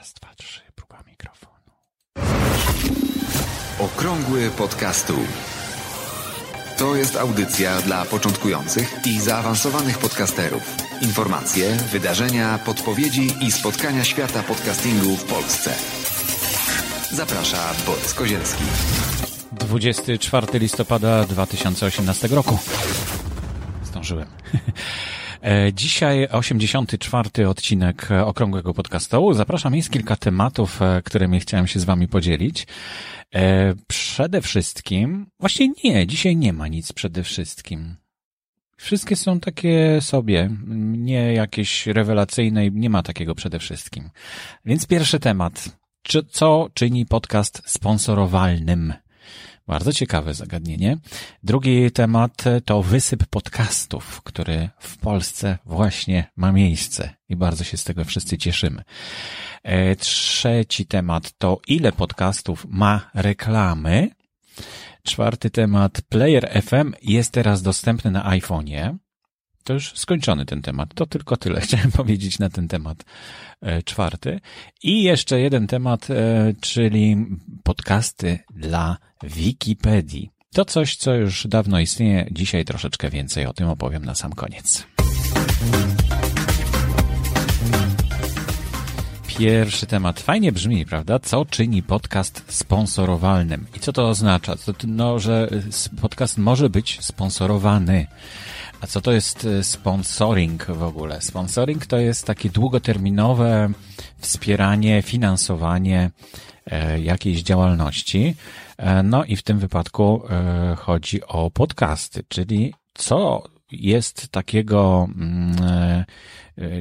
Raz, dwa, trzy, próba mikrofonu. Okrągły podcastu. To jest audycja dla początkujących i zaawansowanych podcasterów. Informacje, wydarzenia, podpowiedzi i spotkania świata podcastingu w Polsce. Zaprasza Borys Kozielski. 24 listopada 2018 roku. Zdążyłem. E, Dzisiaj 84 odcinek Okrągłego Podcastu. Zapraszam, jest kilka tematów, e, którymi chciałem się z Wami podzielić. E, Przede wszystkim, właśnie nie, dzisiaj nie ma nic przede wszystkim. Wszystkie są takie sobie, nie jakieś rewelacyjne i nie ma takiego przede wszystkim. Więc pierwszy temat. Czy, co czyni podcast sponsorowalnym? Bardzo ciekawe zagadnienie. Drugi temat to wysyp podcastów, który w Polsce właśnie ma miejsce i bardzo się z tego wszyscy cieszymy. E, Trzeci temat to ile podcastów ma reklamy. Czwarty temat Player FM jest teraz dostępny na iPhone'ie. To już skończony ten temat. To tylko tyle chciałem powiedzieć na ten temat e, czwarty. I jeszcze jeden temat, e, czyli podcasty dla Wikipedii. To coś, co już dawno istnieje. Dzisiaj troszeczkę więcej o tym opowiem na sam koniec. Pierwszy temat. Fajnie brzmi, prawda? Co czyni podcast sponsorowalnym? I co to oznacza? To, no, że podcast może być sponsorowany. A co to jest e, sponsoring w ogóle? Sponsoring to jest takie długoterminowe wspieranie, finansowanie e, jakiejś działalności. E, No i w tym wypadku e, chodzi o podcasty, czyli co jest takiego mm,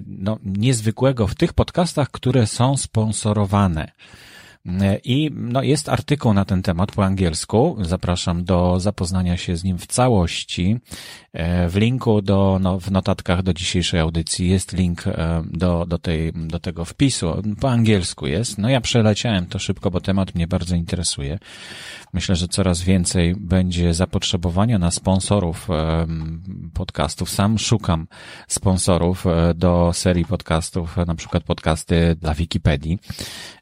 no, niezwykłego w tych podcastach, które są sponsorowane. I no, jest artykuł na ten temat po angielsku. Zapraszam do zapoznania się z nim w całości. E, W linku do, no, w notatkach do dzisiejszej audycji jest link e, do, do, tej, do tego wpisu. Po angielsku jest. No ja przeleciałem to szybko, bo temat mnie bardzo interesuje. Myślę, że coraz więcej będzie zapotrzebowania na sponsorów podcastów. Sam szukam sponsorów e, do serii podcastów, e, na przykład podcasty dla Wikipedii,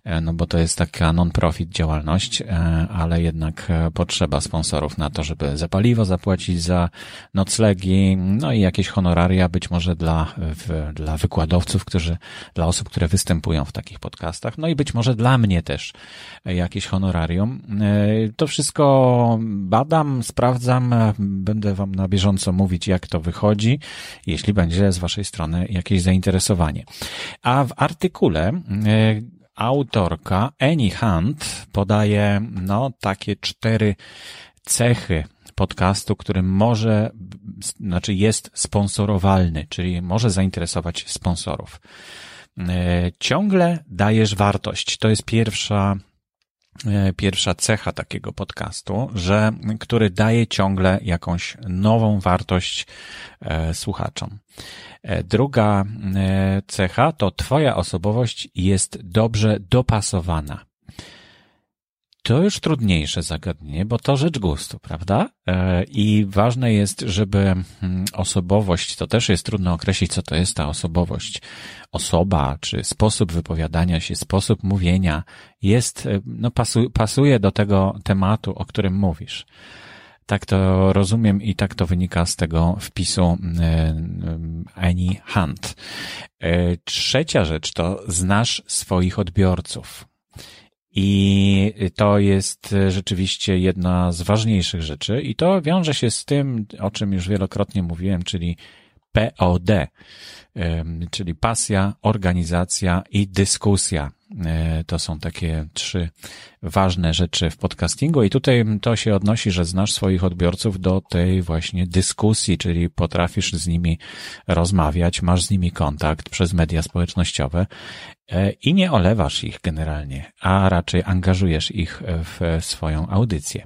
e, no bo to jest taka non-profit działalność, e, ale jednak e, potrzeba sponsorów na to, żeby za paliwo zapłacić, za noclegi, no i jakieś honoraria być może dla, dla wykładowców, którzy, dla osób, które występują w takich podcastach, no i być może dla mnie też jakieś honorarium. E, To wszystko badam, sprawdzam, będę Wam na bieżąco mówić, jak to wychodzi, jeśli będzie z Waszej strony jakieś zainteresowanie. A w artykule autorka Annie Hunt podaje no, takie cztery cechy podcastu, który może, znaczy jest sponsorowalny, czyli może zainteresować sponsorów. E, Ciągle dajesz wartość. To jest pierwsza pierwsza cecha takiego podcastu, że, który daje ciągle jakąś nową wartość e, słuchaczom. E, Druga e, cecha to twoja osobowość jest dobrze dopasowana. To już trudniejsze zagadnienie, bo to rzecz gustu, prawda? E, I ważne jest, żeby mm, osobowość, to też jest trudno określić, co to jest ta osobowość. Osoba, czy sposób wypowiadania się, sposób mówienia jest, e, no pasu, pasuje do tego tematu, o którym mówisz. Tak to rozumiem i tak to wynika z tego wpisu e, Annie Hunt. Trzecia rzecz to znasz swoich odbiorców. I to jest rzeczywiście jedna z ważniejszych rzeczy. I to wiąże się z tym, o czym już wielokrotnie mówiłem, czyli POD, czyli pasja, organizacja i dyskusja. E, To są takie trzy ważne rzeczy w podcastingu i tutaj to się odnosi, że znasz swoich odbiorców do tej właśnie dyskusji, czyli potrafisz z nimi rozmawiać, masz z nimi kontakt przez media społecznościowe e, i nie olewasz ich generalnie, a raczej angażujesz ich w swoją audycję.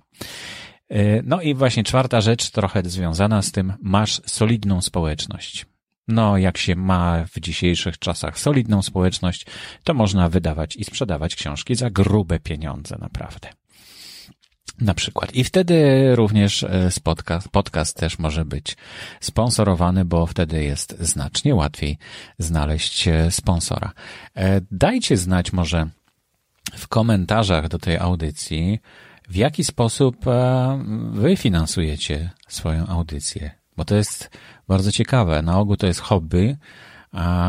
E, No i właśnie czwarta rzecz, trochę związana z tym, masz solidną społeczność. No, jak się ma w dzisiejszych czasach solidną społeczność, to można wydawać i sprzedawać książki za grube pieniądze, naprawdę. Na przykład. I wtedy również podcast, podcast też może być sponsorowany, bo wtedy jest znacznie łatwiej znaleźć sponsora. Dajcie znać może w komentarzach do tej audycji, w jaki sposób wy finansujecie swoją audycję. Bo to jest bardzo ciekawe. Na ogół to jest hobby,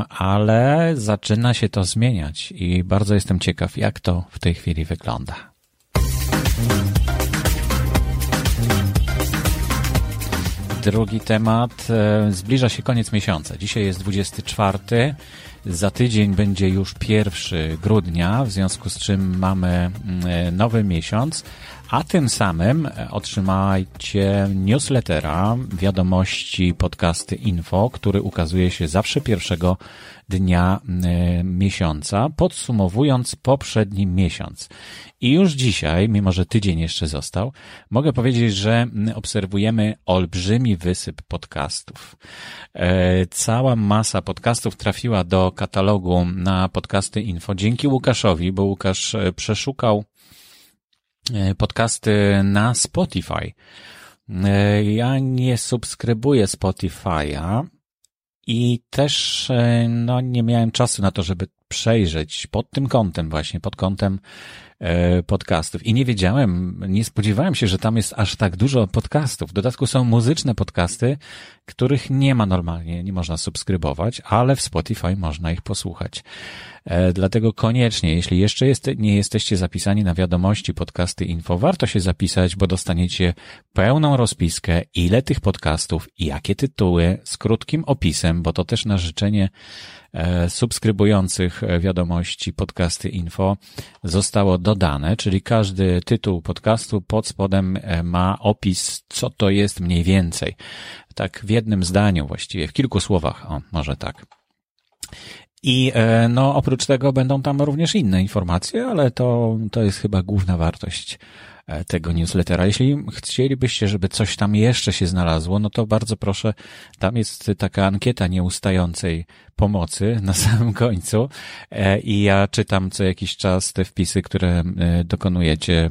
ale zaczyna się to zmieniać i bardzo jestem ciekaw, jak to w tej chwili wygląda. Drugi temat. E, zbliża się koniec miesiąca. Dzisiaj jest 24. Za tydzień będzie już 1 grudnia, w związku z czym mamy mm, e, nowy miesiąc a tym samym otrzymajcie newslettera wiadomości podcasty info, który ukazuje się zawsze pierwszego dnia y, miesiąca, podsumowując poprzedni miesiąc. I już dzisiaj, mimo że tydzień jeszcze został, mogę powiedzieć, że obserwujemy olbrzymi wysyp podcastów. E, cała masa podcastów trafiła do katalogu na podcasty info dzięki Łukaszowi, bo Łukasz e, przeszukał E, podcasty na Spotify. E, ja nie subskrybuję Spotify'a i też e, no, nie miałem czasu na to, żeby przejrzeć pod tym kątem właśnie, pod kątem E, podcastów. I nie wiedziałem, nie spodziewałem się, że tam jest aż tak dużo podcastów. W dodatku są muzyczne podcasty, których nie ma normalnie, nie można subskrybować, ale w Spotify można ich posłuchać. E, dlatego koniecznie, jeśli jeszcze jest, nie jesteście zapisani na wiadomości podcasty info, warto się zapisać, bo dostaniecie pełną rozpiskę, ile tych podcastów, jakie tytuły, z krótkim opisem, bo to też na życzenie E, subskrybujących e, wiadomości podcasty info zostało dodane, czyli każdy tytuł podcastu pod spodem e, ma opis, co to jest mniej więcej. Tak w jednym zdaniu właściwie, w kilku słowach, o, może tak. I no, oprócz tego będą tam również inne informacje, ale to, to jest chyba główna wartość E, tego newslettera. Jeśli chcielibyście, żeby coś tam jeszcze się znalazło, no to bardzo proszę, tam jest taka ankieta nieustającej pomocy na samym końcu e, i ja czytam co jakiś czas te wpisy, które e, dokonujecie,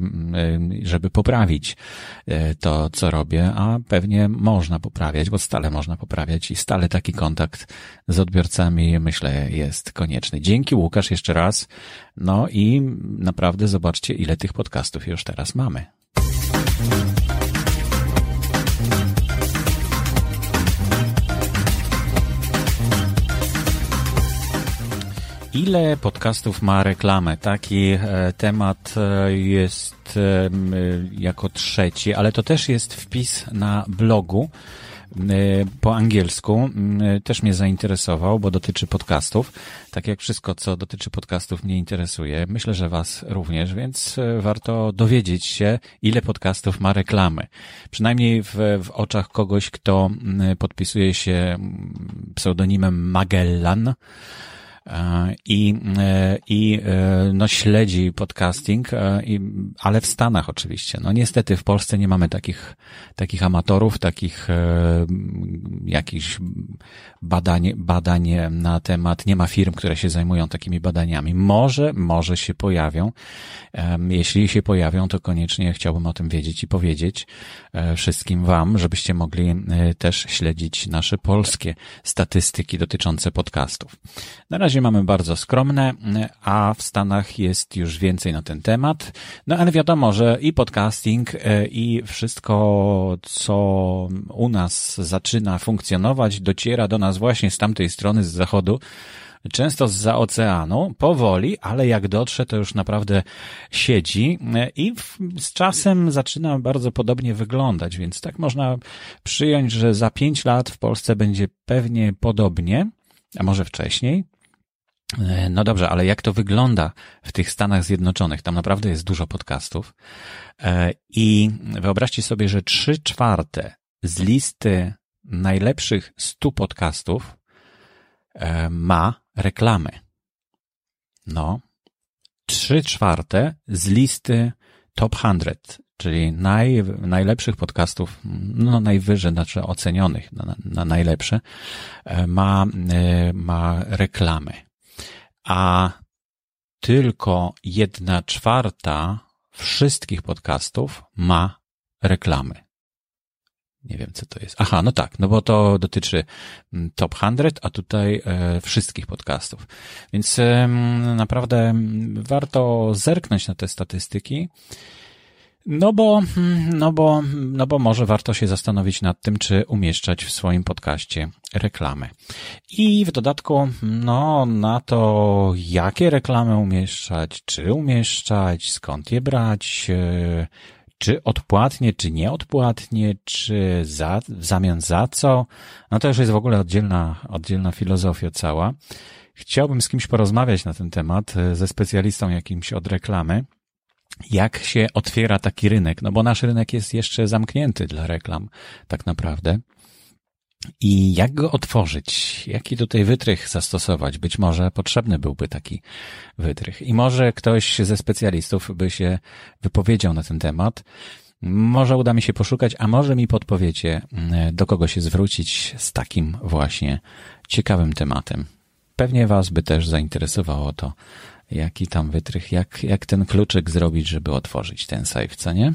żeby poprawić to, co robię, a pewnie można poprawiać, bo stale można poprawiać i stale taki kontakt z odbiorcami, myślę, jest konieczny. Dzięki Łukasz jeszcze raz. No i naprawdę zobaczcie, ile tych podcastów już teraz mamy. Ile podcastów ma reklamę? Taki e, temat e, jest e, jako trzeci, ale to też jest wpis na blogu po angielsku y, też mnie zainteresował, bo dotyczy podcastów. Tak jak wszystko, co dotyczy podcastów mnie interesuje. Myślę, że Was również, więc y, warto dowiedzieć się, ile podcastów ma reklamy. Przynajmniej w, w oczach kogoś, kto podpisuje się pseudonimem Magellan E, i, e, i e, no, śledzi podcasting, ale w Stanach oczywiście. No niestety w Polsce nie mamy takich, takich amatorów, takich jakichś badań, badań na temat, nie ma firm, które się zajmują takimi badaniami. Może, może się pojawią. Jeśli się pojawią, to koniecznie chciałbym o tym wiedzieć i powiedzieć wszystkim Wam, żebyście mogli też śledzić nasze polskie statystyki dotyczące podcastów. Na razie razie mamy bardzo skromne, a w Stanach jest już więcej na ten temat. No ale wiadomo, że i podcasting, e, i wszystko, co u nas zaczyna funkcjonować, dociera do nas właśnie z tamtej strony, z zachodu, często z oceanu, powoli, ale jak dotrze, to już naprawdę siedzi e, i z czasem zaczyna bardzo podobnie wyglądać, więc tak można przyjąć, że za pięć lat w Polsce będzie pewnie podobnie, a może wcześniej. E, no dobrze, ale jak to wygląda w tych Stanach Zjednoczonych? Tam naprawdę jest dużo podcastów. E, I wyobraźcie sobie, że trzy czwarte z listy najlepszych stu podcastów e, ma reklamy. No, trzy czwarte z listy top 100, czyli naj, najlepszych podcastów, no najwyżej, znaczy ocenionych na, na najlepsze, ma, ma reklamy a tylko jedna czwarta wszystkich podcastów ma reklamy. Nie wiem, co to jest. Aha, no tak, no bo to dotyczy mm, top 100, a tutaj e, wszystkich podcastów. Więc e, naprawdę mm, warto zerknąć na te statystyki. No bo, mm, no bo, no bo może warto się zastanowić nad tym, czy umieszczać w swoim podcaście reklamy. I w dodatku, no, na to, jakie reklamy umieszczać, czy umieszczać, skąd je brać, e, czy odpłatnie, czy nieodpłatnie, czy za, w zamian za co, no to już jest w ogóle oddzielna, oddzielna filozofia cała. Chciałbym z kimś porozmawiać na ten temat, e, ze specjalistą jakimś od reklamy, jak się otwiera taki rynek, no bo nasz rynek jest jeszcze zamknięty dla reklam, tak naprawdę. I jak go otworzyć? Jaki tutaj wytrych zastosować? Być może potrzebny byłby taki wytrych. I może ktoś ze specjalistów by się wypowiedział na ten temat. Może uda mi się poszukać, a może mi podpowiecie, mm, do kogo się zwrócić z takim właśnie ciekawym tematem. Pewnie Was by też zainteresowało to, jaki tam wytrych, jak, jak ten kluczyk zrobić, żeby otworzyć ten safe, co nie?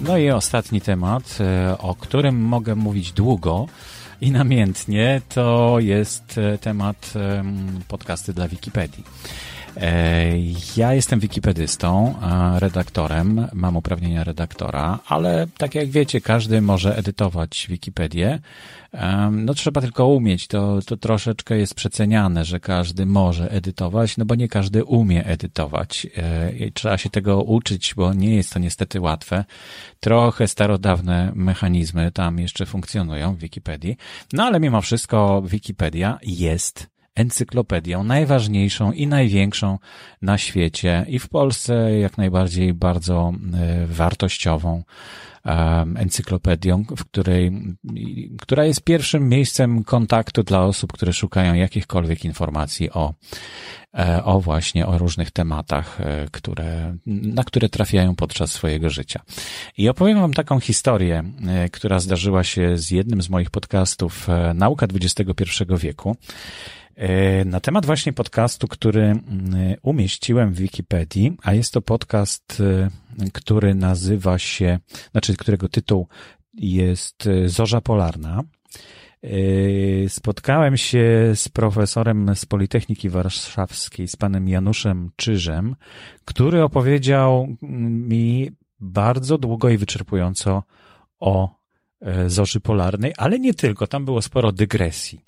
No i ostatni temat, e, o którym mogę mówić długo i namiętnie, to jest e, temat podcasty dla Wikipedii. E, ja jestem wikipedystą, redaktorem, mam uprawnienia redaktora, ale tak jak wiecie, każdy może edytować Wikipedię. No trzeba tylko umieć, to, to troszeczkę jest przeceniane, że każdy może edytować, no bo nie każdy umie edytować. E, trzeba się tego uczyć, bo nie jest to niestety łatwe. Trochę starodawne mechanizmy tam jeszcze funkcjonują w Wikipedii. No ale mimo wszystko Wikipedia jest encyklopedią najważniejszą i największą na świecie i w Polsce jak najbardziej bardzo e, wartościową encyklopedią, w której, która jest pierwszym miejscem kontaktu dla osób, które szukają jakichkolwiek informacji o, e, o właśnie o różnych tematach, e, które, na które trafiają podczas swojego życia. I opowiem Wam taką historię, która zdarzyła się z jednym z moich podcastów Nauka XXI wieku. E, na temat właśnie podcastu, który umieściłem w Wikipedii, a jest to podcast, e, który nazywa się, znaczy którego tytuł jest e, Zorza Polarna. Spotkałem się z profesorem z Politechniki Warszawskiej, z panem Januszem Czyżem, który opowiedział mi bardzo długo i wyczerpująco o Zorzy Polarnej, ale nie tylko, tam było sporo dygresji.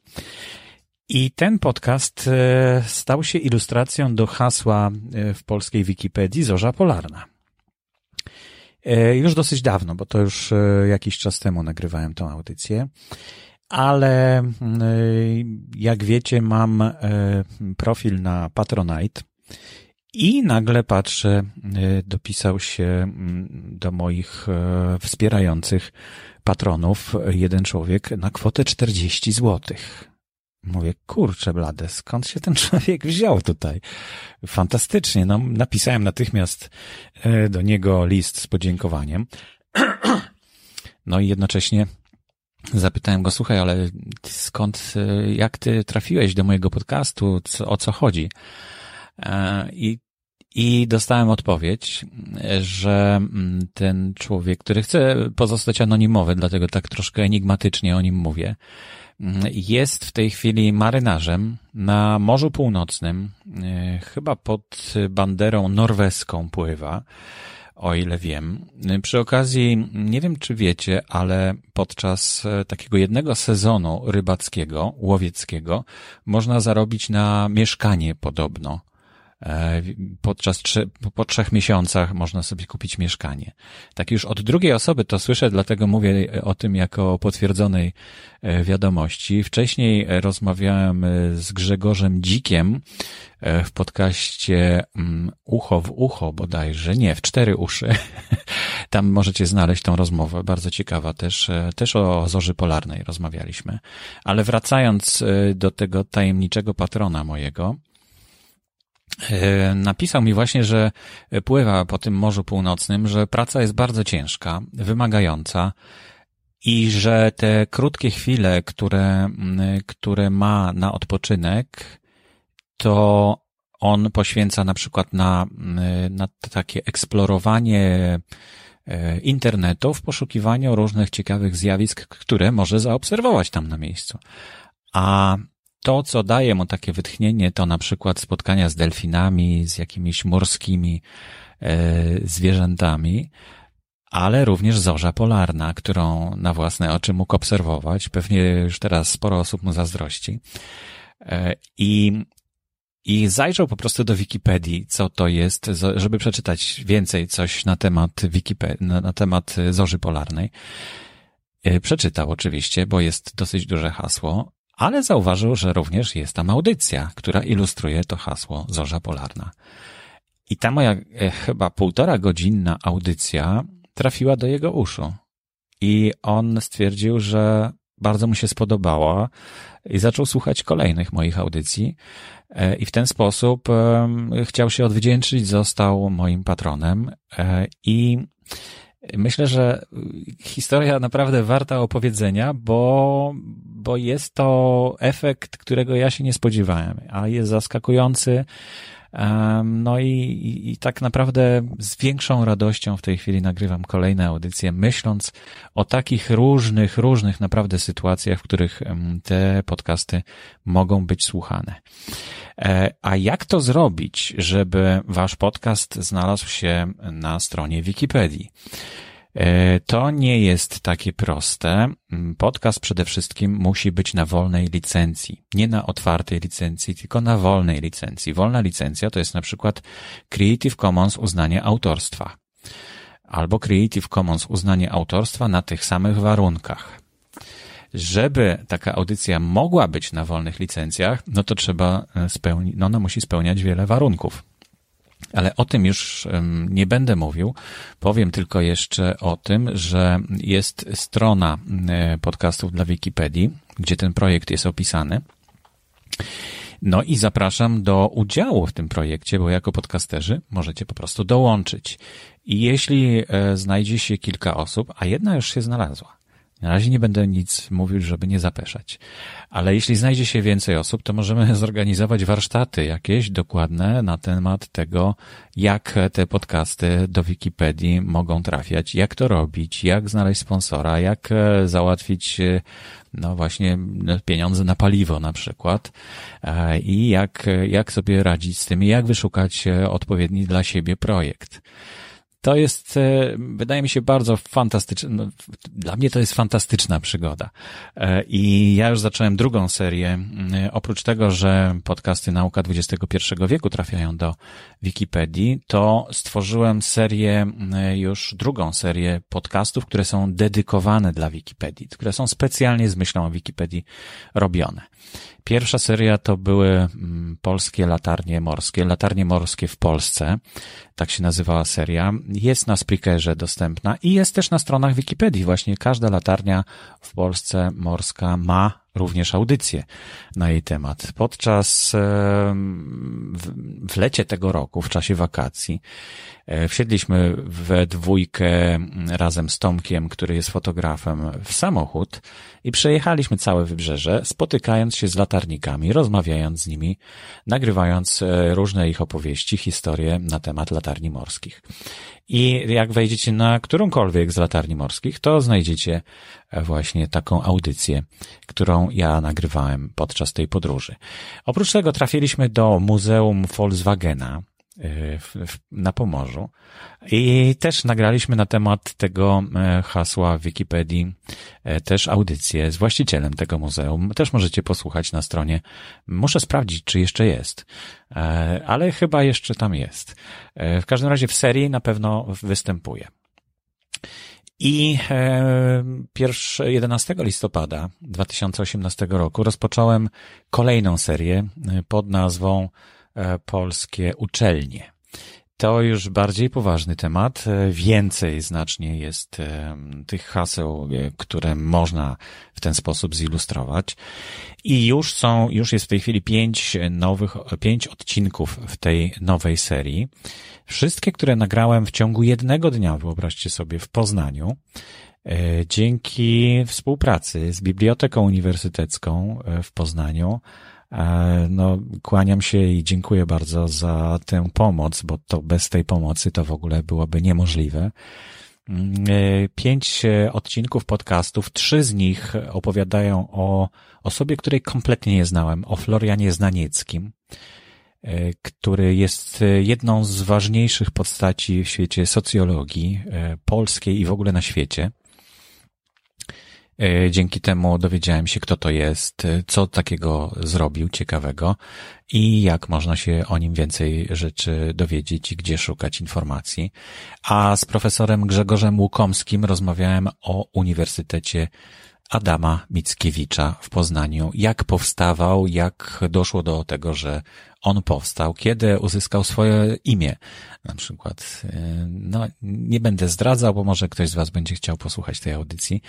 I ten podcast e, stał się ilustracją do hasła e, w polskiej Wikipedii Zorza Polarna. E, już dosyć dawno, bo to już jakiś czas temu nagrywałem tą audycję, ale jak wiecie, mam profil na Patronite i nagle patrzę, dopisał się do moich wspierających patronów jeden człowiek na kwotę 40 złotych. Mówię, kurczę blade, skąd się ten człowiek wziął tutaj? Fantastycznie, no napisałem natychmiast e, do niego list z podziękowaniem. No i jednocześnie zapytałem go, słuchaj, ale skąd, e, jak ty trafiłeś do mojego podcastu, co, o co chodzi? E, I i dostałem odpowiedź, że mm, ten człowiek, który chce pozostać anonimowy, dlatego tak troszkę enigmatycznie o nim mówię, jest w tej chwili marynarzem na Morzu Północnym, e, chyba pod banderą norweską pływa, o ile wiem. Przy okazji, nie wiem czy wiecie, ale podczas e, takiego jednego sezonu rybackiego, łowieckiego, można zarobić na mieszkanie podobno E, podczas po trzech miesiącach można sobie kupić mieszkanie. Tak już od drugiej osoby to słyszę, dlatego mówię o tym jako potwierdzonej e, wiadomości. Wcześniej rozmawiałem e, z Grzegorzem Dzikiem w podcaście mm, Ucho w ucho bodajże, nie, w cztery uszy. Tam możecie znaleźć tą rozmowę, bardzo ciekawa też, też o zorzy polarnej rozmawialiśmy. Ale wracając do tego tajemniczego patrona mojego, napisał mi właśnie, że pływa po tym Morzu Północnym, że praca jest bardzo ciężka, wymagająca i że te krótkie chwile, które, które ma na odpoczynek, to on poświęca na przykład na, na takie eksplorowanie e, internetu w poszukiwaniu różnych ciekawych zjawisk, które może zaobserwować tam na miejscu. A to, co daje mu takie wytchnienie, to na przykład spotkania z delfinami, z jakimiś morskimi e, zwierzętami, ale również zorza polarna, którą na własne oczy mógł obserwować. Pewnie już teraz sporo osób mu zazdrości. E, I, i zajrzał po prostu do Wikipedii, co to jest, żeby przeczytać więcej coś na temat Wikipedii, na temat zorzy polarnej. E, przeczytał oczywiście, bo jest dosyć duże hasło, ale zauważył, że również jest tam audycja, która ilustruje to hasło Zorza Polarna. I ta moja e, chyba półtora godzinna audycja trafiła do jego uszu. I on stwierdził, że bardzo mu się spodobała i zaczął słuchać kolejnych moich audycji. E, I w ten sposób chciał się odwdzięczyć, został moim patronem. E, I myślę, że historia naprawdę warta opowiedzenia, bo, bo jest to efekt, którego ja się nie spodziewałem, a jest zaskakujący. No i, i, i, tak naprawdę z większą radością w tej chwili nagrywam kolejne audycje, myśląc o takich różnych, różnych naprawdę sytuacjach, w których te podcasty mogą być słuchane. E, a jak to zrobić, żeby wasz podcast znalazł się na stronie Wikipedii? E, to nie jest takie proste. Mm, podcast przede wszystkim musi być na wolnej licencji. Nie na otwartej licencji, tylko na wolnej licencji. Wolna licencja to jest na przykład Creative Commons uznanie autorstwa. Albo Creative Commons uznanie autorstwa na tych samych warunkach. Żeby taka audycja mogła być na wolnych licencjach, no to trzeba spełnić, no ona musi spełniać wiele warunków. Ale o tym już nie będę mówił. Powiem tylko jeszcze o tym, że jest strona e, podcastów dla Wikipedii, gdzie ten projekt jest opisany. No i zapraszam do udziału w tym projekcie, bo jako podcasterzy możecie po prostu dołączyć. I jeśli e, znajdzie się kilka osób, a jedna już się znalazła, na razie nie będę nic mówił, żeby nie zapeszać. Ale jeśli znajdzie się więcej osób, to możemy zorganizować warsztaty jakieś dokładne na temat tego, jak te podcasty do Wikipedii mogą trafiać, jak to robić, jak znaleźć sponsora, jak e, załatwić e, no właśnie pieniądze na paliwo na przykład e, i jak, jak sobie radzić z tym, jak wyszukać odpowiedni dla siebie projekt. To jest, e, wydaje mi się, bardzo fantastyczne. No, dla mnie to jest fantastyczna przygoda. E, I ja już zacząłem drugą serię. Oprócz tego, że podcasty Nauka XXI wieku trafiają do Wikipedii, to stworzyłem serię, już drugą serię podcastów, które są dedykowane dla Wikipedii, które są specjalnie z myślą o Wikipedii robione. Pierwsza seria to były mm, polskie latarnie morskie, latarnie morskie w Polsce, tak się nazywała seria. Jest na Spreakerze dostępna i jest też na stronach Wikipedii. Właśnie każda latarnia w Polsce morska ma również audycję na jej temat. Podczas w lecie tego roku, w czasie wakacji, wsiedliśmy we dwójkę razem z Tomkiem, który jest fotografem, w samochód i przejechaliśmy całe wybrzeże, spotykając się z latarnikami, rozmawiając z nimi, nagrywając e, różne ich opowieści, historie na temat latarni morskich. I jak wejdziecie na którąkolwiek z latarni morskich, to znajdziecie e, właśnie taką audycję, którą ja nagrywałem podczas tej podróży. Oprócz tego trafiliśmy do Muzeum Volkswagena, na Pomorzu. I też nagraliśmy na temat tego e, hasła w Wikipedii e, też audycję z właścicielem tego muzeum. Też możecie posłuchać na stronie. Muszę sprawdzić, czy jeszcze jest, e, ale chyba jeszcze tam jest. W każdym razie w serii na pewno występuje. I pierwszy 11 listopada 2018 roku rozpocząłem kolejną serię pod nazwą E, polskie uczelnie. To już bardziej poważny temat. Więcej znacznie jest tych haseł, które można w ten sposób zilustrować. I już są, już jest w tej chwili pięć nowych, pięć odcinków w tej nowej serii. Wszystkie, które nagrałem w ciągu jednego dnia, wyobraźcie sobie, w Poznaniu. E, dzięki współpracy z Biblioteką Uniwersytecką e, w Poznaniu, e, no, kłaniam się i dziękuję bardzo za tę pomoc, bo to bez tej pomocy to w ogóle byłoby niemożliwe. Mm, pięć odcinków podcastów, trzy z nich opowiadają o osobie, której kompletnie nie znałem, o Florianie Znanieckim, który jest jedną z ważniejszych postaci w świecie socjologii polskiej i w ogóle na świecie. E, dzięki temu dowiedziałem się, kto to jest, e, co takiego zrobił ciekawego i jak można się o nim więcej rzeczy dowiedzieć i gdzie szukać informacji. A z profesorem Grzegorzem Łukomskim rozmawiałem o Uniwersytecie Adama Mickiewicza w Poznaniu. Jak powstawał, jak doszło do tego, że on powstał, kiedy uzyskał swoje imię. Na przykład, y, no, nie będę zdradzał, bo może ktoś z Was będzie chciał posłuchać tej audycji.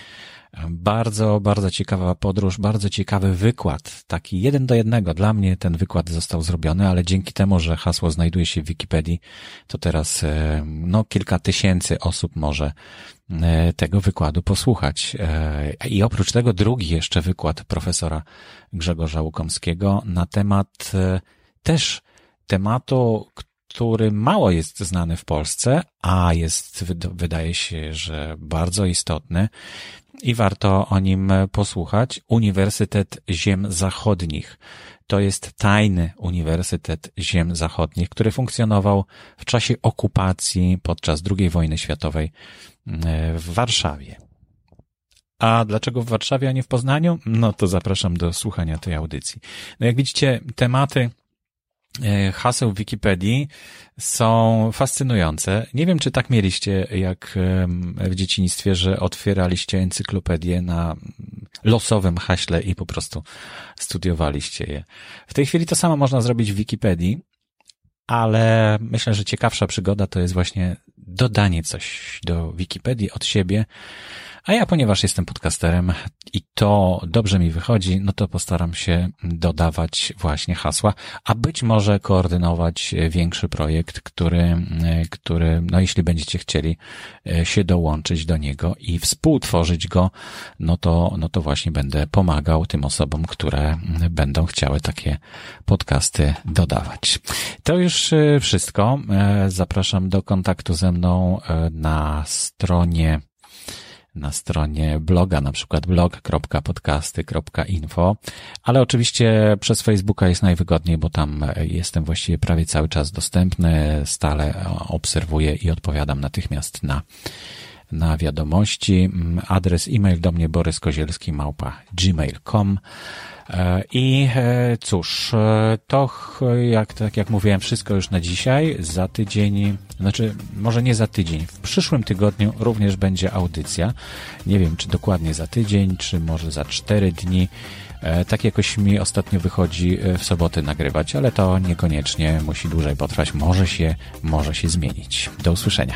Bardzo, bardzo ciekawa podróż, bardzo ciekawy wykład, taki jeden do jednego. Dla mnie ten wykład został zrobiony, ale dzięki temu, że hasło znajduje się w Wikipedii, to teraz, y, no, kilka tysięcy osób może tego wykładu posłuchać. I oprócz tego drugi jeszcze wykład profesora Grzegorza Łukomskiego na temat też tematu, który mało jest znany w Polsce, a jest, wydaje się, że bardzo istotny i warto o nim posłuchać. Uniwersytet Ziem Zachodnich. To jest tajny Uniwersytet Ziem Zachodnich, który funkcjonował w czasie okupacji podczas II wojny światowej e, w Warszawie. A dlaczego w Warszawie, a nie w Poznaniu? No to zapraszam do słuchania tej audycji. No jak widzicie, tematy haseł w Wikipedii są fascynujące. Nie wiem, czy tak mieliście jak w dzieciństwie, że otwieraliście encyklopedię na losowym haśle i po prostu studiowaliście je. W tej chwili to samo można zrobić w Wikipedii, ale myślę, że ciekawsza przygoda to jest właśnie dodanie coś do Wikipedii od siebie, a ja, ponieważ jestem podcasterem i to dobrze mi wychodzi, no to postaram się dodawać właśnie hasła, a być może koordynować większy projekt, który, który, no jeśli będziecie chcieli się dołączyć do niego i współtworzyć go, no to, no to właśnie będę pomagał tym osobom, które będą chciały takie podcasty dodawać. To już wszystko. Zapraszam do kontaktu ze mną na stronie na stronie bloga, na przykład blog.podcasty.info, ale oczywiście przez Facebooka jest najwygodniej, bo tam jestem właściwie prawie cały czas dostępny, stale obserwuję i odpowiadam natychmiast na na wiadomości. Adres e-mail do mnie boryskozielski małpa gmail.com E, I e, cóż, e, to jak, tak jak mówiłem, wszystko już na dzisiaj. Za tydzień, znaczy może nie za tydzień, w przyszłym tygodniu również będzie audycja. Nie wiem, czy dokładnie za tydzień, czy może za cztery dni. Tak jakoś mi ostatnio wychodzi w soboty nagrywać, ale to niekoniecznie musi dłużej potrwać. Może się, może się zmienić. Do usłyszenia.